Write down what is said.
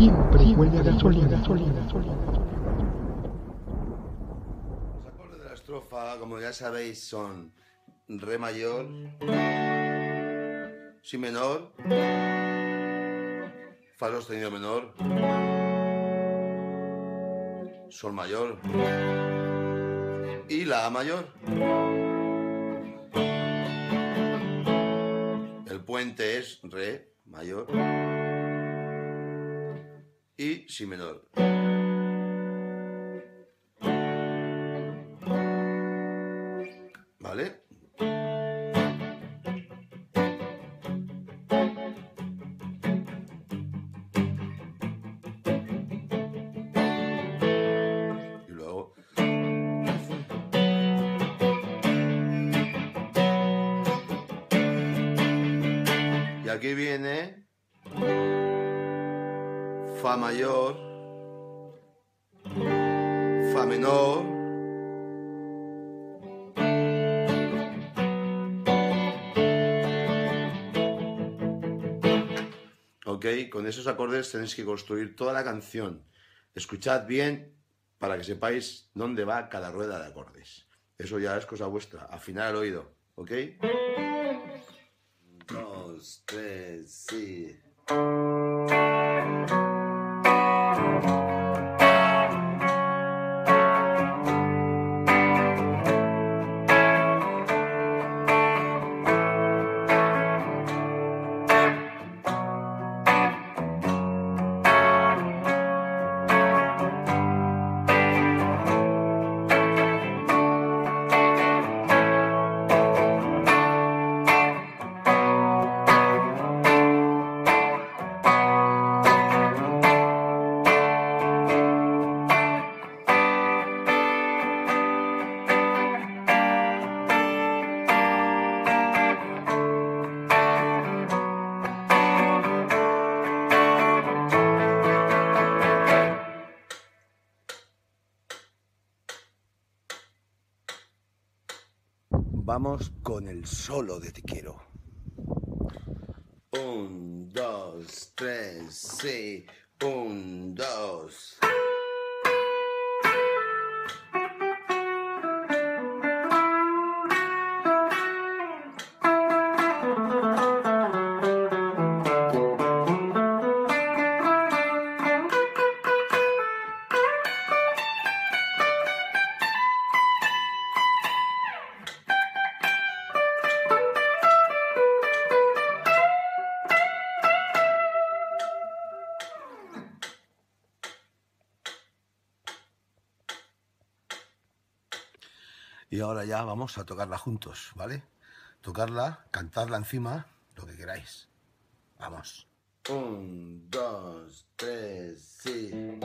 siempre huele a gasolina, gasolina, gasolina. Los acordes de la estrofa, como ya sabéis, son Re mayor, Si menor, Fa sostenido menor, Sol mayor y La mayor. El puente es Re mayor y Si menor. ¿Vale? Aquí viene Fa mayor, Fa menor, Ok, con esos acordes tenéis que construir toda la canción. Escuchad bien para que sepáis dónde va cada rueda de acordes. Eso ya es cosa vuestra. Afinar el oído, ¿ok? Dos, tres, sí. Vamos con el solo de Te quiero. Un, dos, tres, sí. Un, Y ahora ya vamos a tocarla juntos, ¿vale? Tocarla, cantarla encima, lo que queráis. Vamos. Un, dos, tres, sí.